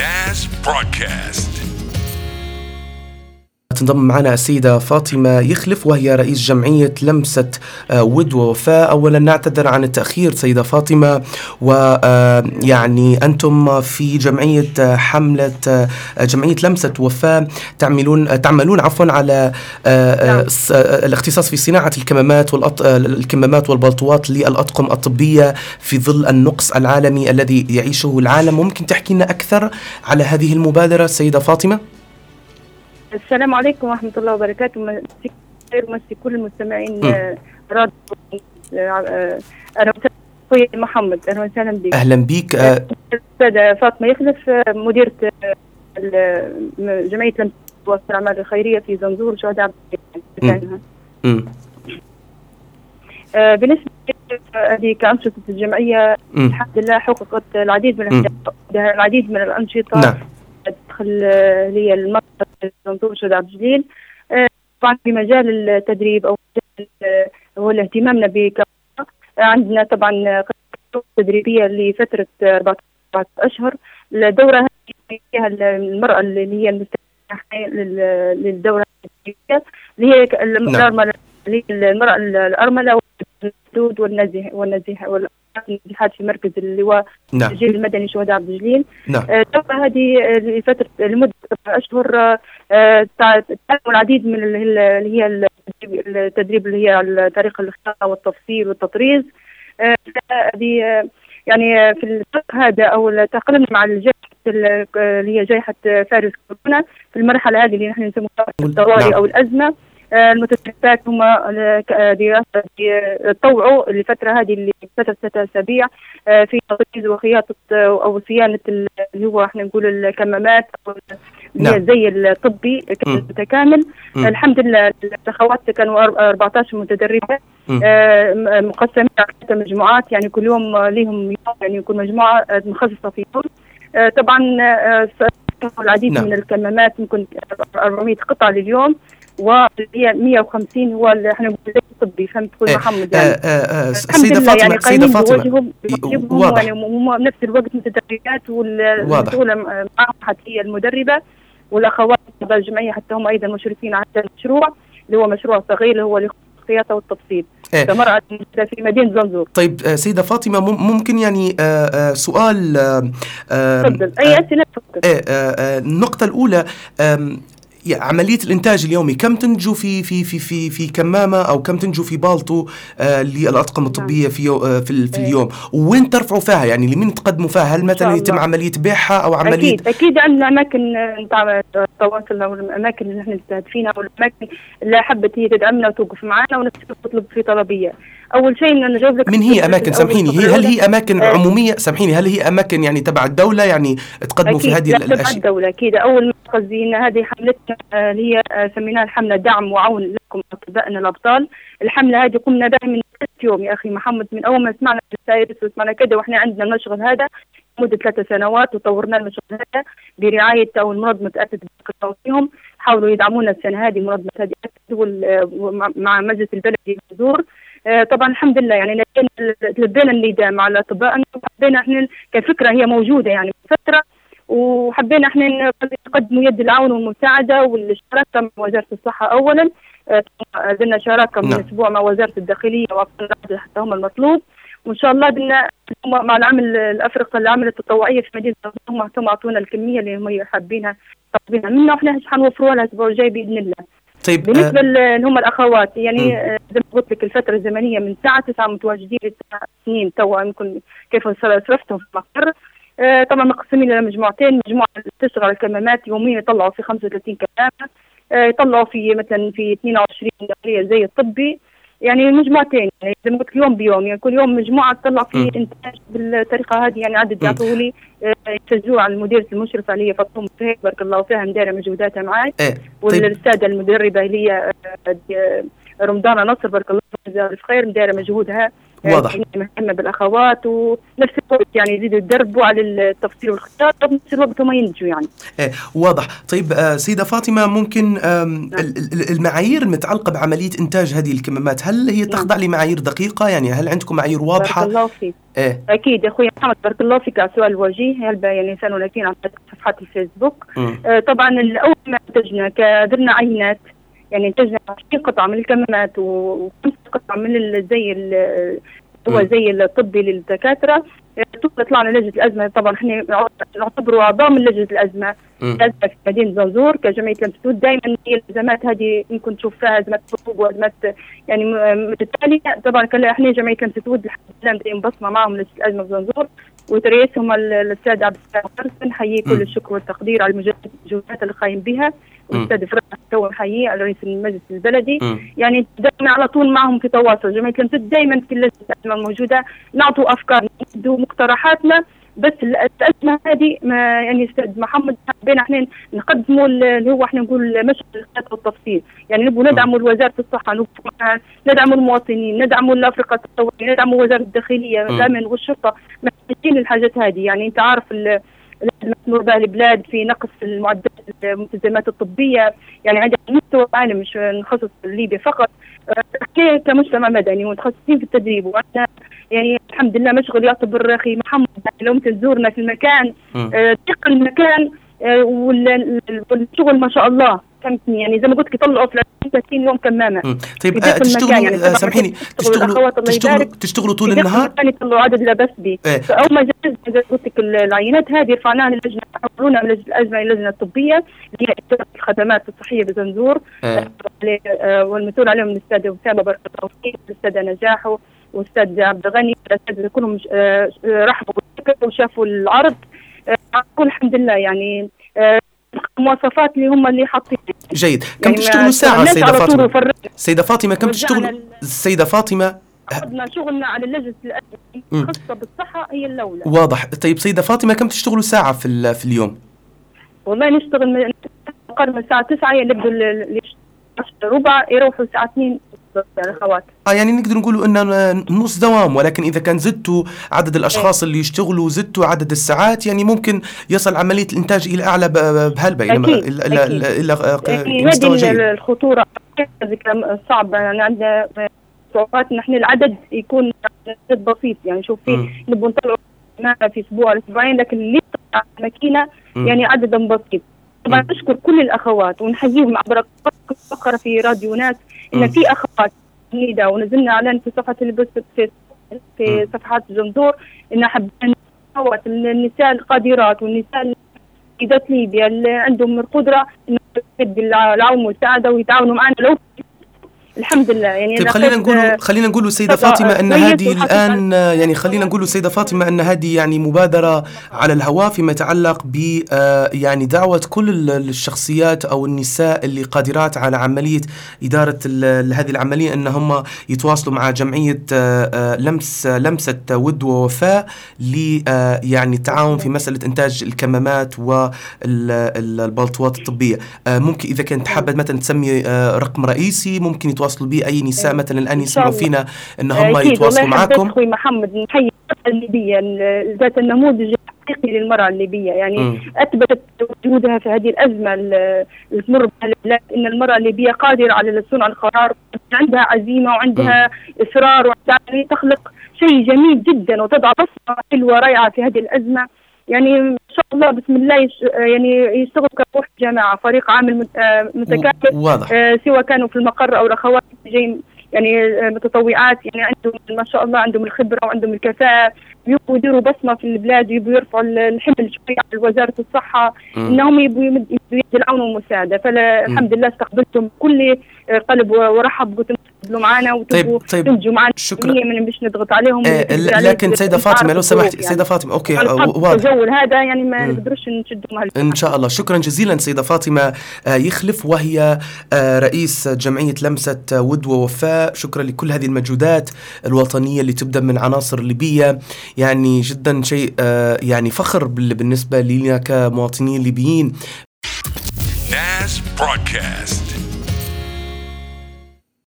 NAS broadcast. تنضم معنا السيدة فاطمة يخلف وهي رئيس جمعية لمسة آه، ود ووفاء أولا نعتذر عن التأخير سيدة فاطمة ويعني أنتم في جمعية آه، حملة آه، جمعية لمسة وفاء تعملون آه، تعملون عفوا على آه، آه، نعم. آه، الاختصاص في صناعة الكمامات. آه، الكمامات والبلطوات للأطقم الطبية في ظل النقص العالمي الذي يعيشه العالم ممكن تحكي لنا أكثر على هذه المبادرة سيدة فاطمة؟ السلام عليكم ورحمة الله وبركاته. مسي خير ومسي كل المستمعين. آه، راديو آه، آه، أهلا وسهلا. أخوي محمد أهلا وسهلا بك. أهلا بك الأستاذة فاطمة يخلف مديرة جمعية لمسة والأعمال الخيرية في زنزور شهداء عبد بالنسبة هذه كأنشطة الجمعية. الحمد لله حققت العديد من. العديد من الأنشطة. نعم. تدخل هي المركز شهداء عبد الجليل طبعا في مجال التدريب أو آه، هو اهتمامنا بك عندنا طبعا تدريبية لفترة آه، 14 أشهر. الدورة هذه فيها المرأة اللي هي المستحقه لل- للدورة التدريبية اللي هي ك- الارمله المرأة الأرملة والمسدود والنزيح والنزيحات في مركز اللواء نعم. الجيل المدني شهداء عبد الجليل. نعم. آه، هذه آه، لفترة لمدة أربع أشهر آه، آه، تع- تعلم العديد من ال- ال- اللي هي التدريب- اللي هي على طريق الاختيار والتفصيل والتطريز. هذه يعني في الفرق هذا أو تقلنا مع الجائحة ال- آه، اللي هي جائحة آه، فارس كورونا في المرحلة هذه اللي نحن الطوارئ نعم. أو الأزمة. آه، المتدربات هم آه، ك- آه، آه، طوعوا الفترة هذه اللي فترة ثلاثة أسابيع آه، في تطريز وخياطة آه، أو صيانة ال- اللي هو إحنا نقول الكمامات اللي هي نعم. الزي الطبي كان. متكامل. الحمد لله الأخوات كانوا أر- 14 متدربة مم. آه، م- مقسمين على مجموعات يعني كل يوم آه، لهم يوم يعني يكون مجموعة آه، مخصصة في يوم آه، طبعا آه، العديد نعم. من الكمامات يمكن 400 قطعة لليوم وهي 150 هو اللي إحنا الطبي فهمت كل آه، محمد آه، يعني آه، الحمد سيدة لله فاطمة يعني سيدة فاطمة. واضح. يعني بنفس الوقت متدربات والمسؤولة معهم حتى هي المدربة والأخوات تبع الجمعية حتى هم أيضا مشرفين على المشروع اللي هو مشروع صغير اللي هو الخياطة والتفصيل إيه. في مدينة زنزور. طيب آه، سيدة فاطمة مم- ممكن يعني آه، آه، سؤال آه، آه، تفضل. أي أسئلة؟ تفضل. آه، آه، آه، النقطة الأولى عملية الإنتاج اليومي كم تنتجوا في في في في في كمامة أو كم تنتجوا في بالطو آه، للأطقم الطبية في يو- آه، في, في. اليوم وين ترفعوا فيها يعني لمين تقدموا فيها هل مثلا يتم. عملية بيعها أو عملية أكيد أكيد عندنا أماكن آه، نتاع التواصل أو الأماكن اللي نحن مستهدفينها أو الأماكن اللي حبت هي تدعمنا وتوقف معنا ونفس تطلب في طلبية أول شيء إن نجاوب لك من هي أماكن؟ أول سامحيني هي هل هي أماكن آه. عمومية؟ سامحيني هل هي أماكن يعني تبع الدولة يعني تقدموا في هذه لا تبع الأشياء؟ الدولة أكيد. أول مركز إن هذه حملتنا آه، اللي هي آه، سميناها الحملة دعم وعون لكم أطبائنا الأبطال. الحملة هذه قمنا بها من ثلاث يوم يا أخي محمد من أول ما سمعنا السايرس وسمعنا كذا وإحنا عندنا المشغل هذا مدة ثلاث سنوات وطورنا المشغل هذا برعاية أو منظمة أسد فيهم. حاولوا يدعمونا السنة هذه منظمة هذه أسد مع مجلس البلدي الحضور. آه، طبعا الحمد لله يعني لبينا لبينا النداء مع الأطباء وحبينا إحنا كفكرة هي موجودة يعني من فترة وحبينا إحنا نقدم يد العون والمساعدة والشراكة مع وزارة الصحة اولا. آه، بدنا شراكة من نعم. أسبوع مع وزارة الداخلية حتى هم المطلوب. وإن شاء الله بدنا مع العمل الافرقه العمل التطوعية في مدينة هم هم أعطونا الكمية اللي هم حابينها طالبينها منا وإحنا حنوفروها الأسبوع الجاي بإذن الله. طيب آه، بالنسبة اللي هم الأخوات يعني. آه، زي ما قلت لك الفترة الزمنية من الساعة 9 متواجدين لتسع سنين توا يمكن كيف صرفتهم في المقر آه، طبعا مقسمين إلى مجموعتين مجموعة تشتغل الكمامات يوميا يطلعوا في 35 كمامه آه، يطلعوا في مثلا في 22 داخليه زي الطبي يعني مجموعتين يعني زي ما قلت يوم بيوم يعني كل يوم مجموعة تطلع في. إنتاج بالطريقة هذه يعني عدد. يعطوه لي آه، يسجلوه على المديرة المشرفة اللي هي فاطمة فهيك بارك الله فيها مديرة مجهوداتها معي إيه طيب والساده المدربة اللي هي آه، آه، رمضان نصر بارك الله فيها جزاها الف خير مدايره مجهودها واضح. يعني مهتمه بالاخوات ونفس الوقت يعني يزيدوا يدربوا على التفصيل والختار وبنفس الوقت هم ينتجوا يعني. إيه واضح. طيب آه، سيدة فاطمة ممكن نعم. ال- المعايير المتعلقة بعملية إنتاج هذه الكمامات هل هي تخضع لمعايير دقيقة؟ يعني هل عندكم معايير بارك واضحة؟ الله فيك. إيه. أكيد يا أخوي محمد بارك الله فيك على سؤال وجيه. هل يعني يسالون أكيد عن صفحات الفيسبوك. آه، طبعا ال- اول ما انتجنا درنا عينات يعني انتجنا 20 قطعه من الكمامات و- وخمس قطع من زي هو. زي الطبي للدكاترة. آه، طلعنا لجنة الأزمة. طبعا إحنا نعتبر أعضاء من لجنة الأزمة. الأزمة في مدينة زنزور كجمعية لمسدود دائما هي الأزمات هذه يمكن تشوف فيها أزمات حروب وأزمات يعني متتالية. طبعا كان إحنا جمعية لمسدود الحمد لله مدين بصمه معهم لجنة الأزمة في زنزور. وترئيسهم ال- الأستاذ عبد السلام نحييه كل. الشكر والتقدير على المجهودات اللي قايم بها. والاستاذ فرح تو نحييه على رئيس المجلس البلدي. مم. يعني دائما على طول معهم في تواصل. جمعيه لمسدود دائما في اللجنه الموجوده نعطوا أفكار نعطوا مقترحاتنا. بس ال- الازمه هذه ما يعني أستاذ محمد حبينا إحنا نقدموا ال- اللي هو إحنا نقول مشهد الخط والتفصيل. يعني نبغوا ندعموا وزاره الصحة ندعموا المواطنين ندعموا الأفرقة التطوعيه ندعموا وزارة الداخلية. الأمن والشرطة. محتاجين الحاجات هذه. يعني أنت عارف تمر بها البلاد في نقص المعدات الملتزمات الطبية. يعني عندنا مستوى عالي مش نخصص ليبيا فقط. إحنا كمجتمع مدني ومتخصصين في التدريب وعندنا يعني الحمد لله مشغل يعتبر أخي محمد. لو انت تزورنا في المكان مم. آه، المكان آه، وال- ال- والشغل ما شاء الله. فهمتني يعني زي ما قلت لك يطلعوا في 30 يوم كمامه. طيب آه، تشتغلوا يعني آه، سامحيني تشتغلوا تشتغلوا تشتغلوا طول النهار يطلعوا عدد لا بس به إيه. فأول ما جهزنا زي ما قلت لك العينات هذه رفعناها للجنة حولونا من الازمه إلى اللجنة الطبية اللي هي الخدمات الصحية بزنزور آه. آه، والمسؤول عليهم الأستاذ اسامه بارك الله فيك الأستاذة نجاح والأستاذ عبد الغني الاساتذه كلهم آه، آه، رحبوا وشافوا العرض آه، الحمد لله يعني المواصفات اللي هم اللي حاطين. جيد. كم يعني تشتغلوا ساعة سيدة فاطمة. سيدة فاطمة كم ال- السيدة فاطمة أخذنا شغلنا على لجنه الازمه مم. الخاصه بالصحة هي الأولى. واضح. طيب سيدة فاطمة كم تشتغلوا ساعة في في اليوم؟ والله نشتغل من الساعة 9 يبدوا ال- ال- 10 ربع يروحوا الساعة 2 الاخوات آه يعني نقدر نقولوا إن نص دوام ولكن إذا كان زدتوا عدد الأشخاص اللي يشتغلوا زدتوا عدد الساعات يعني ممكن يصل عملية الإنتاج إلى أعلى ب- بهلبة إلى إلى إلى, يعني مستوى جيد. الخطورة. كلام صعب. يعني عندنا صعوبات نحن العدد يكون عدد بسيط. يعني شوف في. نبغى نطلعوا في أسبوع أسبوعين لكن اللي الماكينه. يعني عددا بسيط. طبعا. نشكر كل الأخوات ونحييهم عبر فقره في راديو ناس. إن في اخوات جديدة ونزلنا إعلان في صفحة البث في في. صفحات جنزور إن حابين اخوات النساء القادرات والنساء سيدات ليبيا اللي عندهم القدرة انهم العون والمساعده ويتعاونوا معنا لو الحمد لله. يعني طيب خلينا نقول خلينا نقول طبعا فاطمة أن هذه الآن يعني خلينا نقول سيدة فاطمة أن هذه يعني مبادرة على الهواء فيما يتعلق ب آه، يعني دعوة كل ال- الشخصيات أو النساء اللي قادرات على عملية إدارة ال- هذه العملية أن هم يتواصلوا مع جمعية آه، آه، لمس لمسة ود ووفاء ل يعني التعاون في مسألة إنتاج الكمامات والبلطوات الطبية. آه، ممكن إذا كانت حابة مثلا تسمي رقم رئيسي ممكن يتواصلوا به أي نساء مثلا الآن يسمعوا. فينا ان هم يتواصلوا معكم أخوي محمد نحيي المرأة الليبيه ال- ذات النموذج الحقيقي للمرأة الليبية يعني مم. أثبتت وجودها في هذه الأزمة ال- اللي تمر بها البلاد إن المرأة الليبية قادرة على صنع القرار عندها عزيمة وعندها إصرار وعندها يعني تخلق شيء جميل جدا وتضع بصمة حلوة رائعة في هذه الأزمة يعني إن شاء الله بسم الله يش يعني يشتغلوا كروح جماعة فريق عامل آه، متكامل واضح. آه، سواء كانوا في المقر أو الأخوات جاي يعني آه، متطوعات يعني عندهم ما شاء الله عندهم الخبرة وعندهم الكفاءة يبغوا يديروا بصمة في البلاد ويبغوا يرفعوا ال- الحمل شوي على وزارة الصحة مم. إنهم يبغوا يبغوا يدوا العون والمساعده فالحمد لله استقبلتم بكل آه، قلب ورحب قلتوا تفضلوا معنا وتبغوا طيب طيب تنجوا معنا شكرا. من باش نضغط عليهم آه لكن سيدة في فاطمة لو الظروف سمحت يعني. سيدة فاطمة أوكي واضح التجول هذا يعني ما. نقدروش نشدوا إن شاء الله شكرا جزيلا سيدة فاطمة آه، يخلف وهي آه، رئيس جمعية لمسة ود ووفاء شكرا لكل هذه المجهودات الوطنية اللي تبدأ من عناصر ليبية يعني جدا شيء آه، يعني فخر بال- بالنسبة لنا كمواطنين ليبيين NAS Broadcast.